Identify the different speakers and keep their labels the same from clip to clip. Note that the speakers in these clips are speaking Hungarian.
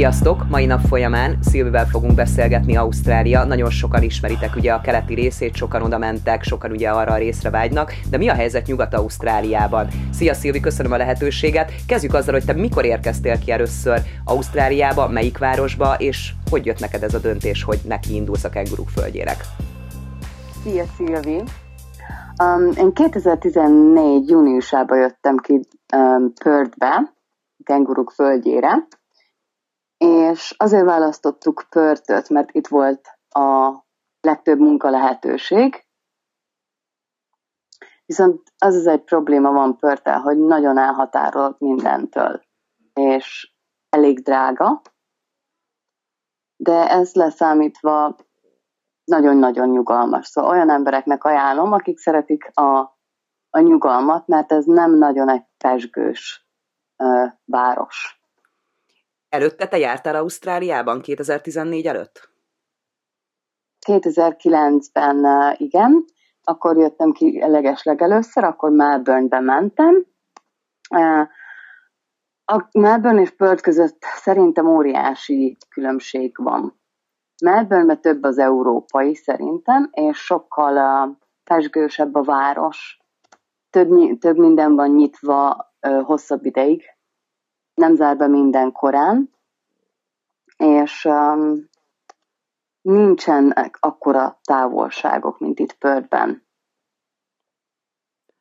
Speaker 1: Sziasztok! Mai nap folyamán Szilvivel fogunk beszélgetni Ausztrália. Nagyon sokan ismeritek ugye a keleti részét, sokan oda mentek, sokan ugye arra a részre vágynak, de mi a helyzet Nyugat-Ausztráliában? Szia Szilvi, köszönöm a lehetőséget. Kezdjük azzal, hogy te mikor érkeztél ki először Ausztráliába, melyik városba, és hogy jött neked ez a döntés, hogy neki indulsz a kenguruk földjének?
Speaker 2: Szia Szilvi! Um, én 2014. júniusában jöttem ki um, Perthbe, kenguruk földjére, és azért választottuk Pörtöt, mert itt volt a legtöbb munka lehetőség. Viszont az az egy probléma van Pörtel, hogy nagyon elhatárolt mindentől, és elég drága, de ez leszámítva nagyon-nagyon nyugalmas. Szóval olyan embereknek ajánlom, akik szeretik a, a nyugalmat, mert ez nem nagyon egy pesgős ö, város.
Speaker 1: Előtte te jártál Ausztráliában 2014 előtt?
Speaker 2: 2009-ben igen, akkor jöttem ki legesleg először, akkor Melbourne-be mentem. A Melbourne és Perth között szerintem óriási különbség van. melbourne több az európai szerintem, és sokkal pesgősebb a város. Több, több minden van nyitva hosszabb ideig, nem zár be minden korán, és um, nincsenek akkora távolságok, mint itt Pörtben.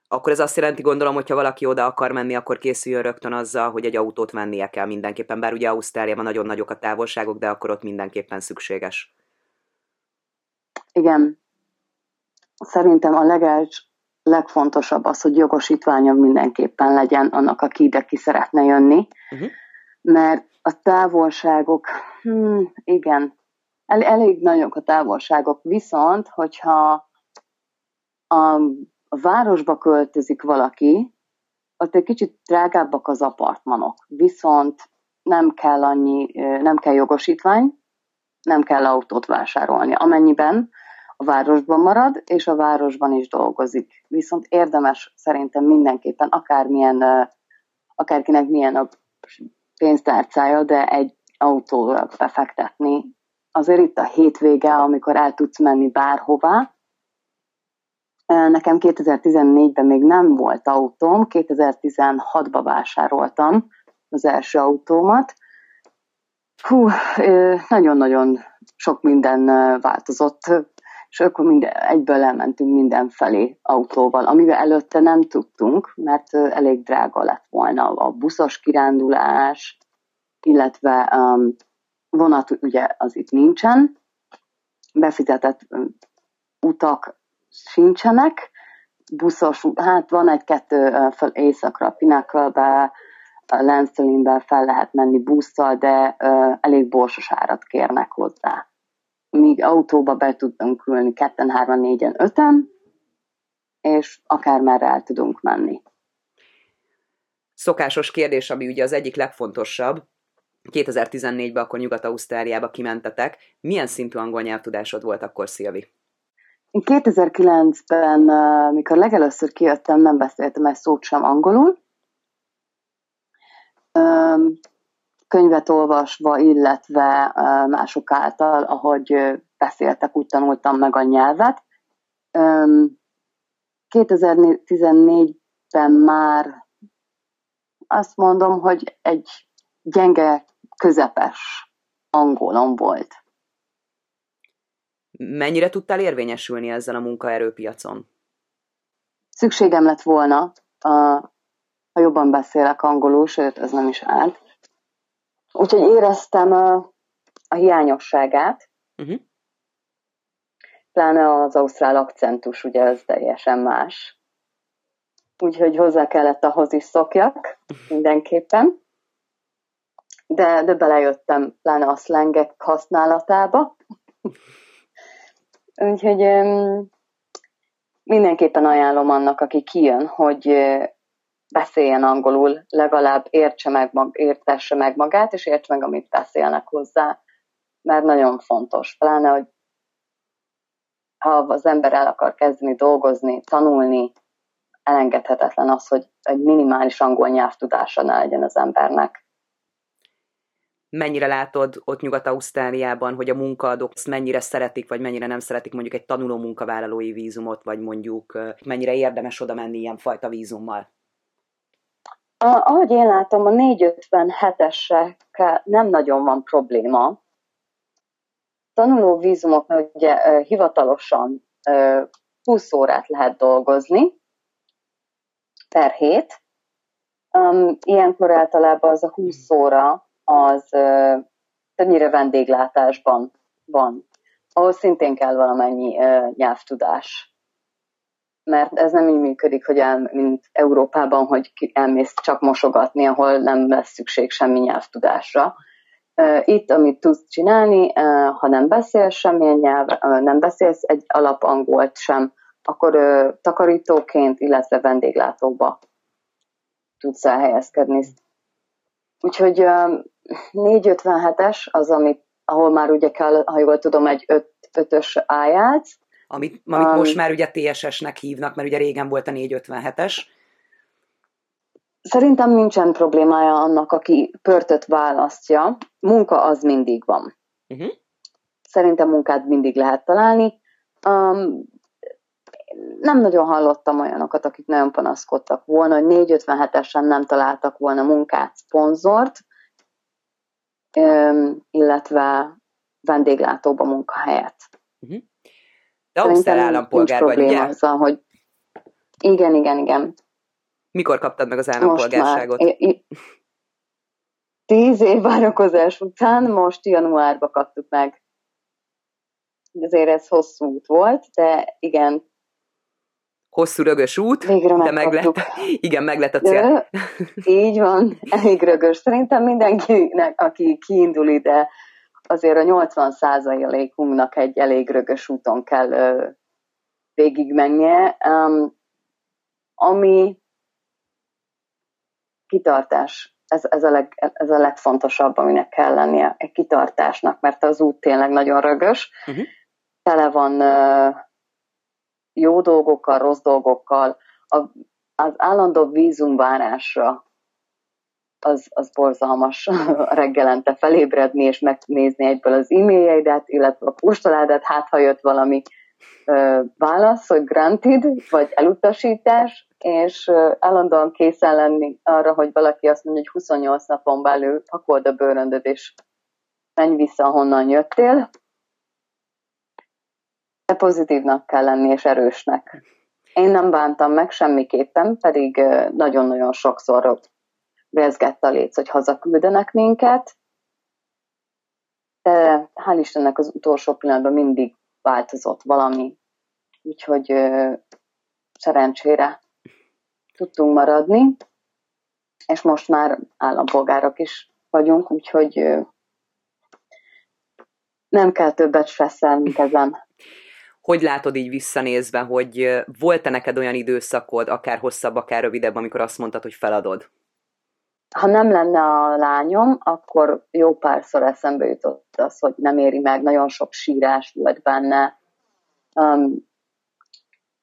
Speaker 1: Akkor ez azt jelenti, gondolom, hogyha valaki oda akar menni, akkor készüljön rögtön azzal, hogy egy autót vennie kell mindenképpen, bár ugye Ausztráliában nagyon nagyok a távolságok, de akkor ott mindenképpen szükséges.
Speaker 2: Igen. Szerintem a legels, legfontosabb az, hogy jogosítványa mindenképpen legyen annak, aki ide ki szeretne jönni, uh-huh. mert a távolságok, hmm, igen, el, elég nagyok a távolságok, viszont, hogyha a, a városba költözik valaki, ott egy kicsit drágábbak az apartmanok, viszont nem kell annyi, nem kell jogosítvány, nem kell autót vásárolni. Amennyiben a városban marad, és a városban is dolgozik. Viszont érdemes szerintem mindenképpen, akármilyen, akárkinek milyen a pénztárcája, de egy autóra befektetni. Azért itt a hétvége, amikor el tudsz menni bárhová. Nekem 2014-ben még nem volt autóm, 2016-ban vásároltam az első autómat. Hú, nagyon-nagyon sok minden változott és akkor minden, egyből elmentünk mindenfelé autóval, amivel előtte nem tudtunk, mert elég drága lett volna a buszos kirándulás, illetve um, vonat ugye az itt nincsen, befizetett utak sincsenek, buszos, hát van egy-kettő fel éjszakra, Pinnacle-be, Lansdowne-be fel lehet menni busszal, de elég borsos árat kérnek hozzá míg autóba be tudunk ülni ketten, hárman, négyen, öten, és akár merre el tudunk menni.
Speaker 1: Szokásos kérdés, ami ugye az egyik legfontosabb, 2014-ben akkor Nyugat-Ausztráliába kimentetek. Milyen szintű angol nyelvtudásod volt akkor, Szilvi?
Speaker 2: Én 2009-ben, mikor legelőször kijöttem, nem beszéltem egy szót sem angolul könyvet olvasva, illetve mások által, ahogy beszéltek, úgy tanultam meg a nyelvet. 2014-ben már azt mondom, hogy egy gyenge, közepes angolom volt.
Speaker 1: Mennyire tudtál érvényesülni ezzel a munkaerőpiacon?
Speaker 2: Szükségem lett volna, ha jobban beszélek angolul, sőt, ez nem is állt. Úgyhogy éreztem a, a hiányosságát, uh-huh. pláne az ausztrál akcentus, ugye ez teljesen más. Úgyhogy hozzá kellett ahhoz is szokjak, mindenképpen. De, de belejöttem pláne a szlengek használatába. Úgyhogy mindenképpen ajánlom annak, aki kijön, hogy beszéljen angolul, legalább értse meg, értesse meg magát, és értse meg, amit beszélnek hozzá, mert nagyon fontos. Pláne, hogy ha az ember el akar kezdeni dolgozni, tanulni, elengedhetetlen az, hogy egy minimális angol nyelvtudása ne legyen az embernek.
Speaker 1: mennyire látod ott Nyugat-Ausztráliában, hogy a munkaadók mennyire szeretik, vagy mennyire nem szeretik mondjuk egy tanuló munkavállalói vízumot, vagy mondjuk mennyire érdemes oda menni ilyen fajta vízummal?
Speaker 2: A, ahogy én látom, a 457-esekkel nem nagyon van probléma. Tanuló vízumok ugye hivatalosan 20 órát lehet dolgozni per hét. Ilyenkor általában az a 20 óra az többnyire vendéglátásban van, ahol szintén kell valamennyi nyelvtudás. Mert ez nem így működik, hogy el, mint Európában, hogy elmész csak mosogatni, ahol nem lesz szükség semmi nyelvtudásra. Itt, amit tudsz csinálni, ha nem beszélsz semmilyen nyelv, nem beszélsz egy alapangolt sem, akkor takarítóként, illetve vendéglátóba tudsz elhelyezkedni. Úgyhogy 457-es az, amit, ahol már ugye kell, ha jól tudom, egy 5-ös áját.
Speaker 1: Amit, amit um, most már ugye TSS-nek hívnak, mert ugye régen volt a 457-es.
Speaker 2: Szerintem nincsen problémája annak, aki pörtöt választja. Munka az mindig van. Uh-huh. Szerintem munkát mindig lehet találni. Um, nem nagyon hallottam olyanokat, akik nagyon panaszkodtak volna, hogy 457-esen nem találtak volna munkát, szponzort, illetve vendéglátóba munkahelyet.
Speaker 1: Uh-huh. De Ausztrál állampolgár vagy, ugye?
Speaker 2: Azzal, hogy igen, igen, igen.
Speaker 1: Mikor kaptad meg az állampolgárságot?
Speaker 2: Most már, tíz év várakozás után, most januárba kaptuk meg. Azért ez hosszú út volt, de igen,
Speaker 1: hosszú rögös út,
Speaker 2: Végre
Speaker 1: de meg lett, igen, meg lett a cél.
Speaker 2: Így van, elég rögös. Szerintem mindenkinek, aki kiindul ide, azért a 80 százalékunknak egy elég rögös úton kell uh, végigmennie, um, ami kitartás. Ez, ez, a leg, ez a legfontosabb, aminek kell lennie, egy kitartásnak, mert az út tényleg nagyon rögös. Uh-huh. Tele van uh, jó dolgokkal, rossz dolgokkal, a, az állandó vízumvárásra az, az borzalmas reggelente felébredni és megnézni egyből az e-mailjeidet, illetve a postaládat, hát ha jött valami ö, válasz, hogy granted, vagy elutasítás, és ö, állandóan készen lenni arra, hogy valaki azt mondja, hogy 28 napon belül pakold a bőröndöd, és menj vissza, honnan jöttél, de pozitívnak kell lenni, és erősnek. Én nem bántam meg semmiképpen, pedig nagyon-nagyon sokszor rezgett a léc, hogy hazaküldenek minket, de hál' Istennek az utolsó pillanatban mindig változott valami, úgyhogy szerencsére tudtunk maradni, és most már állampolgárok is vagyunk, úgyhogy nem kell többet stresszelni ezen.
Speaker 1: Hogy látod így visszanézve, hogy volt-e neked olyan időszakod, akár hosszabb, akár rövidebb, amikor azt mondtad, hogy feladod?
Speaker 2: Ha nem lenne a lányom, akkor jó párszor eszembe jutott az, hogy nem éri meg, nagyon sok sírás volt benne. Um,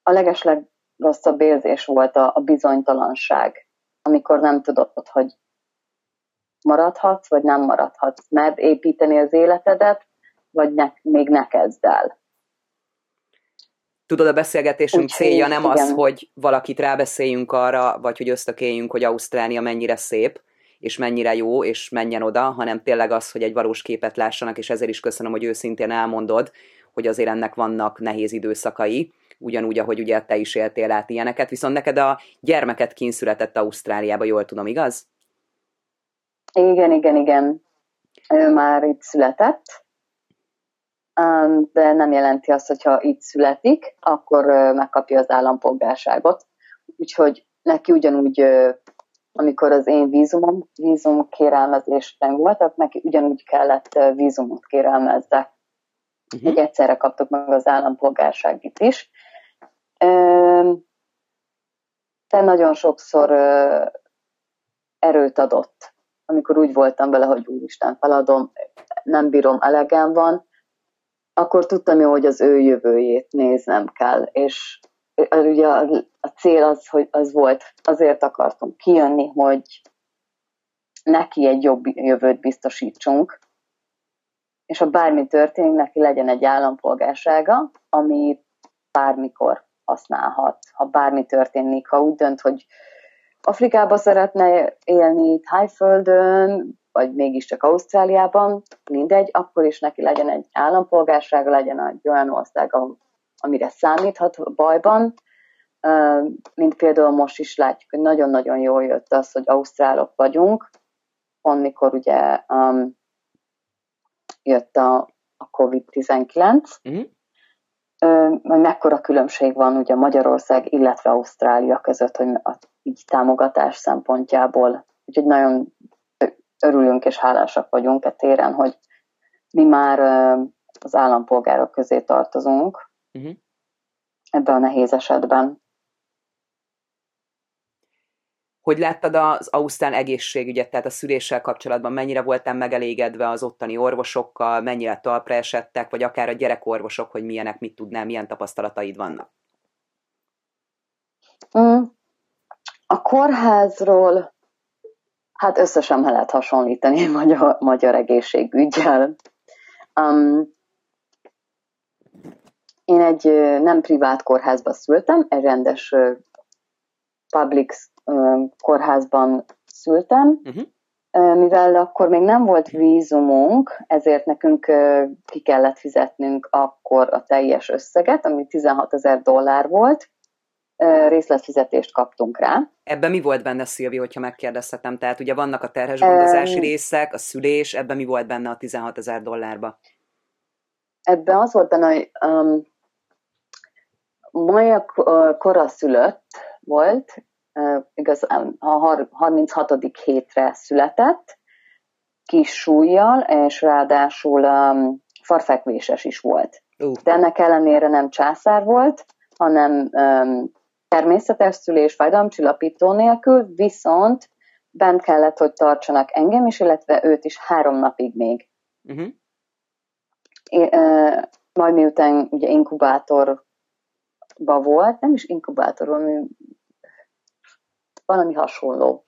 Speaker 2: a legesleg rosszabb érzés volt a, a bizonytalanság, amikor nem tudod, hogy maradhatsz, vagy nem maradhatsz, mert építeni az életedet, vagy ne, még ne kezd el
Speaker 1: tudod, a beszélgetésünk Úgy, célja nem igen. az, hogy valakit rábeszéljünk arra, vagy hogy ösztökéljünk, hogy Ausztrália mennyire szép, és mennyire jó, és menjen oda, hanem tényleg az, hogy egy valós képet lássanak, és ezért is köszönöm, hogy őszintén elmondod, hogy azért ennek vannak nehéz időszakai, ugyanúgy, ahogy ugye te is éltél át ilyeneket, viszont neked a gyermeket kínszületett Ausztráliába, jól tudom, igaz?
Speaker 2: Igen, igen, igen. Ő már itt született, de nem jelenti azt, hogyha itt születik, akkor megkapja az állampolgárságot. Úgyhogy neki ugyanúgy, amikor az én vízumom, vízum kérelmezésben voltak, neki ugyanúgy kellett vízumot kérelmezze. Uh-huh. Egy egyszerre kaptuk meg az állampolgárságit is. De nagyon sokszor erőt adott, amikor úgy voltam vele, hogy úristen, feladom, nem bírom, elegem van, akkor tudtam jó, hogy az ő jövőjét néznem kell, és ugye a, cél az, hogy az volt, azért akartam kijönni, hogy neki egy jobb jövőt biztosítsunk, és ha bármi történik, neki legyen egy állampolgársága, ami bármikor használhat. Ha bármi történik, ha úgy dönt, hogy Afrikába szeretne élni, Tájföldön, vagy mégiscsak Ausztráliában, mindegy, akkor is neki legyen egy állampolgársága, legyen egy olyan ország, amire számíthat bajban, mint például most is látjuk, hogy nagyon-nagyon jól jött az, hogy ausztrálok vagyunk, pont mikor ugye um, jött a, a COVID-19, uh-huh. Uh, mekkora különbség van ugye Magyarország, illetve Ausztrália között, hogy a így támogatás szempontjából. Úgyhogy nagyon örülünk és hálásak vagyunk e téren, hogy mi már az állampolgárok közé tartozunk uh-huh. ebben a nehéz esetben.
Speaker 1: Hogy láttad az Ausztrál egészségügyet, tehát a szüléssel kapcsolatban mennyire voltál megelégedve az ottani orvosokkal, mennyire talpra esettek, vagy akár a gyerekorvosok, hogy milyenek, mit tudnál, milyen tapasztalataid vannak?
Speaker 2: Mm. A kórházról hát össze sem lehet hasonlítani magyar, magyar egészségügyel. Um, én egy nem privát kórházba szültem, egy rendes public kórházban szültem, uh-huh. mivel akkor még nem volt vízumunk, ezért nekünk ki kellett fizetnünk akkor a teljes összeget, ami 16 ezer dollár volt, részletfizetést kaptunk rá.
Speaker 1: Ebben mi volt benne, Szilvi, hogyha megkérdezhetem? Tehát ugye vannak a terhes gondozási um, részek, a szülés, ebben mi volt benne a 16 ezer dollárba?
Speaker 2: Ebben az volt benne, hogy um, Maja koraszülött volt, uh, igazán a 36. hétre született, kis súlyjal, és ráadásul um, farfekvéses is volt. Uh. De ennek ellenére nem császár volt, hanem um, természetes szülés fájdalomcsillapító nélkül, viszont bent kellett, hogy tartsanak engem is, illetve őt is három napig még. Uh-huh. É, e, majd miután ugye inkubátorba volt, nem is inkubátor, valami, valami hasonló.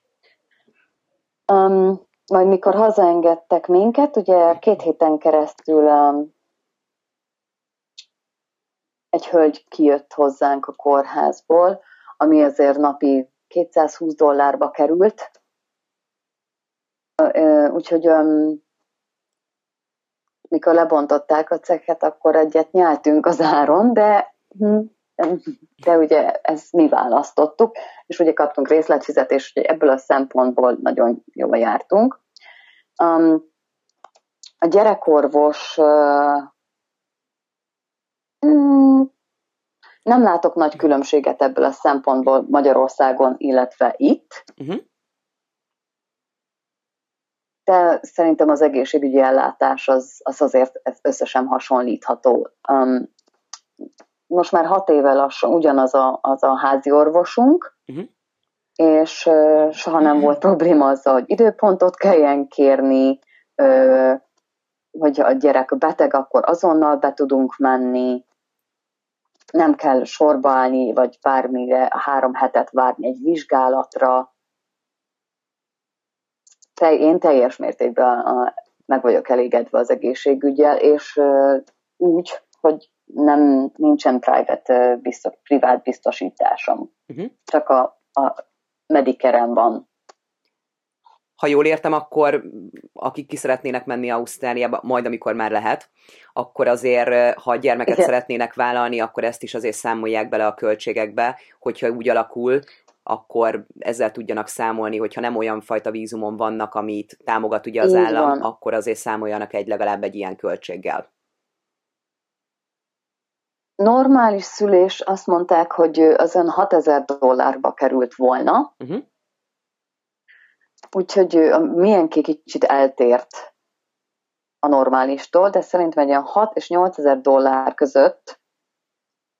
Speaker 2: Um, majd mikor hazaengedtek minket, ugye két héten keresztül um, egy hölgy kijött hozzánk a kórházból, ami azért napi 220 dollárba került. Úgyhogy mikor lebontották a cekhet, akkor egyet nyeltünk az áron, de, hm, de ugye ezt mi választottuk, és ugye kaptunk részletfizetést, hogy ebből a szempontból nagyon jól jártunk. A gyerekorvos nem látok nagy különbséget ebből a szempontból Magyarországon, illetve itt. Uh-huh. De szerintem az egészségügyi ellátás az, az azért összesen hasonlítható. Um, most már hat éve lassan ugyanaz a, az a házi orvosunk, uh-huh. és uh, soha nem uh-huh. volt probléma azzal, hogy időpontot kelljen kérni, uh, hogy a gyerek beteg, akkor azonnal be tudunk menni, nem kell sorba állni, vagy bármire három hetet várni egy vizsgálatra. Te, én teljes mértékben meg vagyok elégedve az egészségügyel, és úgy, hogy nem nincsen private, biztos, privát biztosításom. Uh-huh. Csak a, a medikerem van
Speaker 1: ha jól értem, akkor akik ki szeretnének menni Ausztráliába, majd amikor már lehet, akkor azért, ha gyermeket Igen. szeretnének vállalni, akkor ezt is azért számolják bele a költségekbe, hogyha úgy alakul, akkor ezzel tudjanak számolni, hogyha nem olyan fajta vízumon vannak, amit támogat ugye az Így állam, van. akkor azért számoljanak egy legalább egy ilyen költséggel.
Speaker 2: Normális szülés azt mondták, hogy azon 6000 dollárba került volna, uh-huh. Úgyhogy milyen kicsit eltért a normálistól, de szerintem egy olyan 6 és 8 ezer dollár között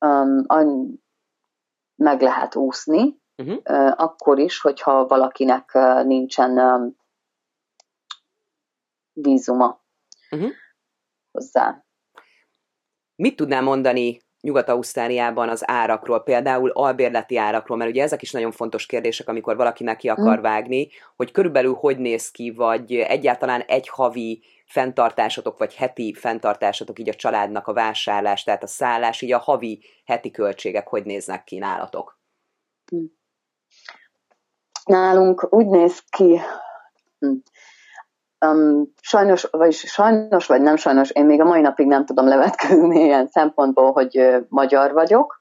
Speaker 2: um, meg lehet úszni, uh-huh. uh, akkor is, hogyha valakinek uh, nincsen um, vízuma uh-huh. hozzá.
Speaker 1: Mit tudnál mondani Nyugat-Ausztráliában az árakról, például albérleti árakról, mert ugye ezek is nagyon fontos kérdések, amikor valaki neki akar mm. vágni, hogy körülbelül hogy néz ki, vagy egyáltalán egy havi fenntartásotok, vagy heti fenntartásotok így a családnak a vásárlás, tehát a szállás, így a havi, heti költségek hogy néznek ki nálatok? Hm.
Speaker 2: Nálunk úgy néz ki, um, sajnos, vagy sajnos, vagy nem sajnos, én még a mai napig nem tudom levetkezni ilyen szempontból, hogy uh, magyar vagyok,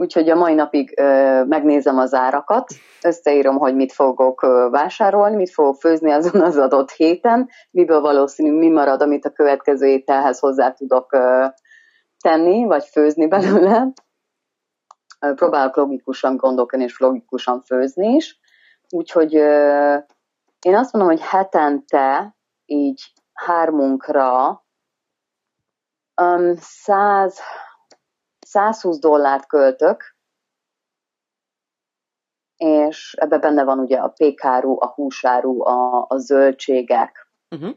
Speaker 2: úgyhogy a mai napig ö, megnézem az árakat, összeírom, hogy mit fogok ö, vásárolni, mit fogok főzni azon az adott héten, miből valószínű mi marad, amit a következő ételhez hozzá tudok ö, tenni, vagy főzni belőle. Próbálok logikusan gondolkodni, és logikusan főzni is. Úgyhogy én azt mondom, hogy hetente így hármunkra um, 100 120 dollárt költök, és ebbe benne van ugye a pékáru, a húsáru, a, a zöldségek. Uh-huh.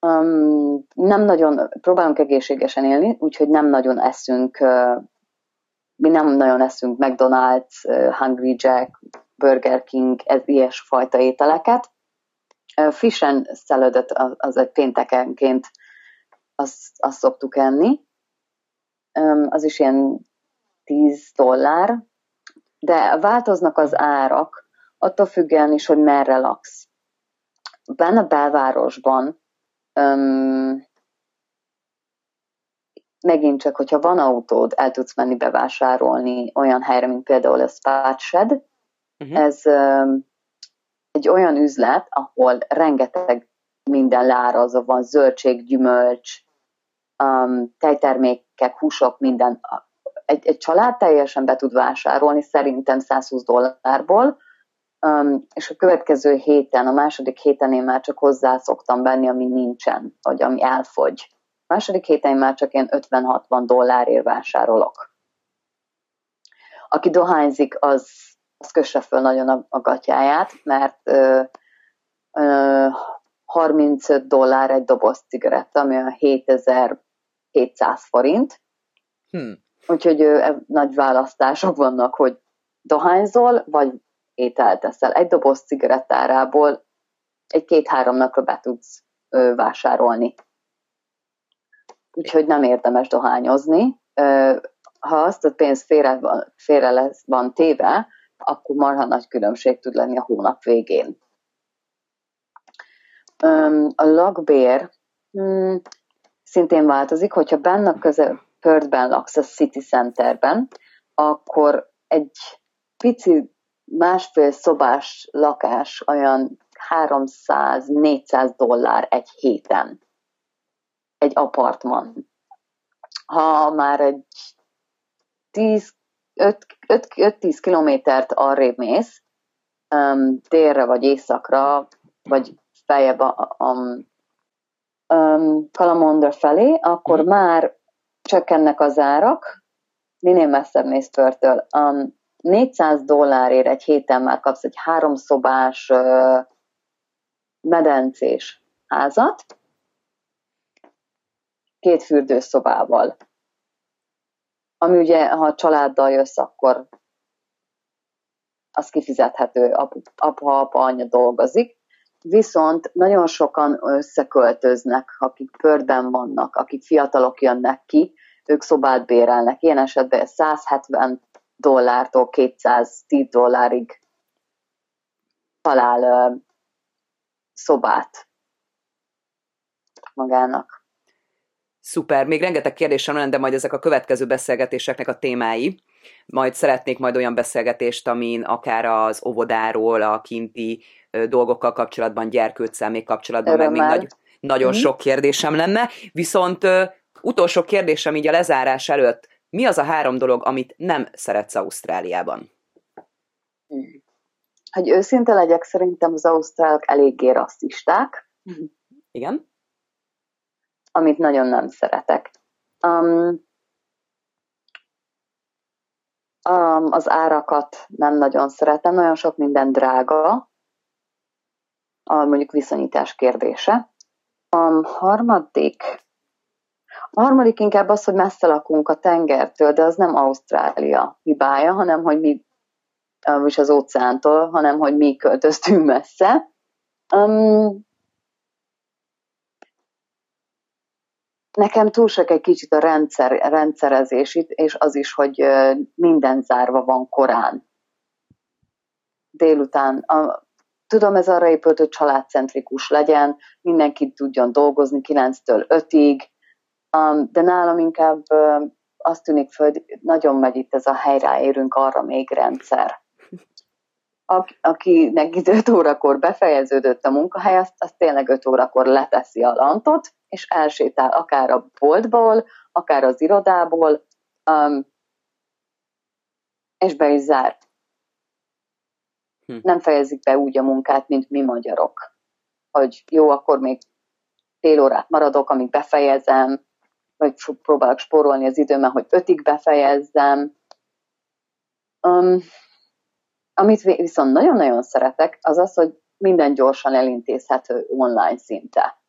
Speaker 2: Um, nem nagyon, próbálunk egészségesen élni, úgyhogy nem nagyon eszünk, uh, mi nem nagyon eszünk McDonald's, uh, Hungry Jack, Burger King, ez ilyesfajta ételeket. Fish and salad az, egy péntekenként azt, azt szoktuk enni az is ilyen 10 dollár, de változnak az árak, attól függően is, hogy merre laksz. Benne a belvárosban um, megint csak, hogyha van autód, el tudsz menni bevásárolni olyan helyre, mint például a Spát Shed. Uh-huh. Ez um, egy olyan üzlet, ahol rengeteg minden lárazó van, zöldség, gyümölcs, um, tejtermékek, húsok, minden. Egy, egy család teljesen be tud vásárolni, szerintem 120 dollárból, um, és a következő héten, a második héten én már csak hozzá szoktam venni, ami nincsen, vagy ami elfogy. A második héten én már csak ilyen 50-60 dollárért vásárolok. Aki dohányzik, az, az kösse föl nagyon a, a gatyáját, mert ö, ö, 35 dollár egy doboz cigaretta, ami a 7700 forint. Hmm. Úgyhogy ö, nagy választások vannak, hogy dohányzol, vagy ételt teszel. Egy doboz cigarettárából egy-két-három napra be tudsz ö, vásárolni. Úgyhogy nem érdemes dohányozni. Ö, ha azt a pénz félre van, félre lesz, van téve, akkor marha nagy különbség tud lenni a hónap végén. A lakbér hmm, szintén változik, hogyha benne a közel Perthben laksz a City Centerben, akkor egy pici másfél szobás lakás olyan 300-400 dollár egy héten. Egy apartman. Ha már egy 5-10 kilométert arrébb mész, um, délre vagy északra, vagy feljebb a, a, a Kalamondra felé, akkor mm. már csökkennek az árak, minél messzebb mész Pertől. Um, 400 dollárért egy héten már kapsz egy háromszobás uh, medencés házat, két fürdőszobával. Ami ugye, ha a családdal jössz, akkor az kifizethető, apa, apa, anya dolgozik viszont nagyon sokan összeköltöznek, akik pörben vannak, akik fiatalok jönnek ki, ők szobát bérelnek. Ilyen esetben 170 dollártól 210 dollárig talál szobát magának.
Speaker 1: Szuper, még rengeteg kérdésem lenne, de majd ezek a következő beszélgetéseknek a témái. Majd szeretnék majd olyan beszélgetést, amin akár az óvodáról, a kinti dolgokkal kapcsolatban, gyerkőccel még kapcsolatban, Örömmel. meg még nagy, nagyon mm. sok kérdésem lenne. Viszont uh, utolsó kérdésem így a lezárás előtt, mi az a három dolog, amit nem szeretsz Ausztráliában?
Speaker 2: Hogy őszinte legyek, szerintem az ausztrálok eléggé rasszisták.
Speaker 1: Igen?
Speaker 2: Amit nagyon nem szeretek. Um, um, az árakat nem nagyon szeretem, nagyon sok minden drága, a mondjuk viszonyítás kérdése. A harmadik, A harmadik inkább az, hogy messze lakunk a tengertől, de az nem Ausztrália hibája, hanem hogy mi, és az óceántól, hanem hogy mi költöztünk messze. Um, nekem túl sok egy kicsit a rendszer, rendszerezés itt, és az is, hogy minden zárva van korán. Délután. A, tudom, ez arra épült, hogy családcentrikus legyen, mindenki tudjon dolgozni 9-től 5-ig, um, de nálam inkább azt tűnik föl, hogy nagyon megy itt ez a helyráérünk arra még rendszer akinek 5 órakor befejeződött a munkahely, azt, azt tényleg 5 órakor leteszi a lantot, és elsétál akár a boltból, akár az irodából, um, és be is zár. Hm. Nem fejezik be úgy a munkát, mint mi magyarok. Hogy jó, akkor még fél órát maradok, amíg befejezem, vagy próbálok spórolni az időmet, hogy ötig befejezzem. Um, amit viszont nagyon-nagyon szeretek, az az, hogy minden gyorsan elintézhető online szinte.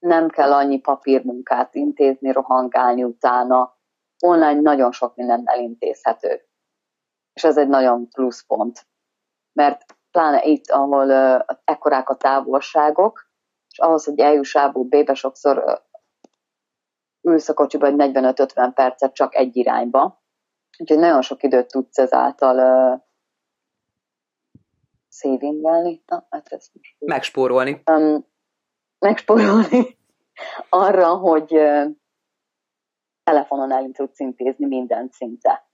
Speaker 2: Nem kell annyi papírmunkát intézni, rohangálni utána. Online nagyon sok minden elintézhető. És ez egy nagyon pluszpont. Mert pláne itt, ahol uh, ekkorák a távolságok, és ahhoz, hogy eljuss A-ból B-be, sokszor uh, ülsz a kocsiba egy 45-50 percet csak egy irányba, Úgyhogy nagyon sok időt tudsz ezáltal uh, savingelni. Na, hát ezt
Speaker 1: most megspórolni.
Speaker 2: Um, megspórolni arra, hogy telefonon el tudsz intézni mindent szinte.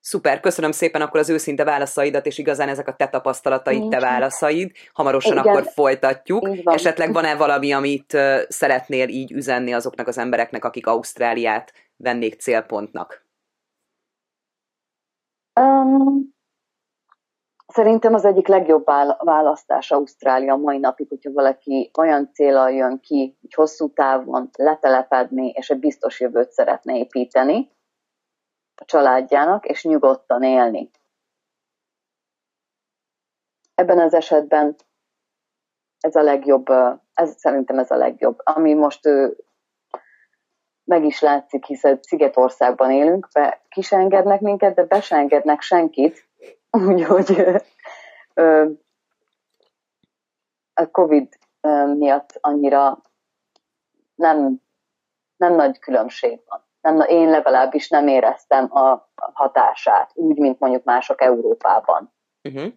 Speaker 1: Szuper, köszönöm szépen akkor az őszinte válaszaidat, és igazán ezek a te tapasztalataid, Nincs. te válaszaid. Hamarosan Igen. akkor folytatjuk. Esetleg van-e valami, amit szeretnél így üzenni azoknak az embereknek, akik Ausztráliát vennék célpontnak?
Speaker 2: Um, szerintem az egyik legjobb választás Ausztrália mai napig, hogyha valaki olyan célral jön ki, hogy hosszú távon letelepedni, és egy biztos jövőt szeretne építeni a családjának, és nyugodtan élni. Ebben az esetben ez a legjobb, ez szerintem ez a legjobb. Ami most meg is látszik, hiszen Szigetországban élünk, be kis engednek minket, de be se engednek senkit, úgyhogy a Covid miatt annyira nem, nem nagy különbség van. Nem, én legalábbis nem éreztem a hatását, úgy, mint mondjuk mások Európában. Uh-huh.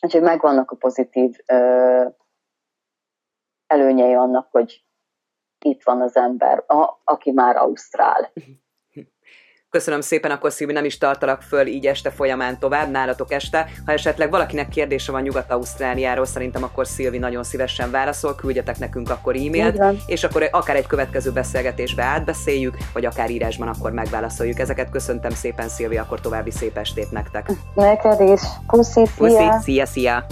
Speaker 2: Úgyhogy megvannak a pozitív ö, előnyei annak, hogy itt van az ember, a, aki már ausztrál.
Speaker 1: Köszönöm szépen, akkor Szilvi, nem is tartalak föl így este folyamán tovább, nálatok este. Ha esetleg valakinek kérdése van Nyugat-Ausztráliáról, szerintem akkor Szilvi nagyon szívesen válaszol, küldjetek nekünk akkor e-mailt, és akkor akár egy következő beszélgetésbe átbeszéljük, vagy akár írásban akkor megválaszoljuk. Ezeket köszöntem szépen, Szilvi, akkor további szép estét nektek.
Speaker 2: Neked is. Puszi, szia!
Speaker 1: Puszi, szia, szia!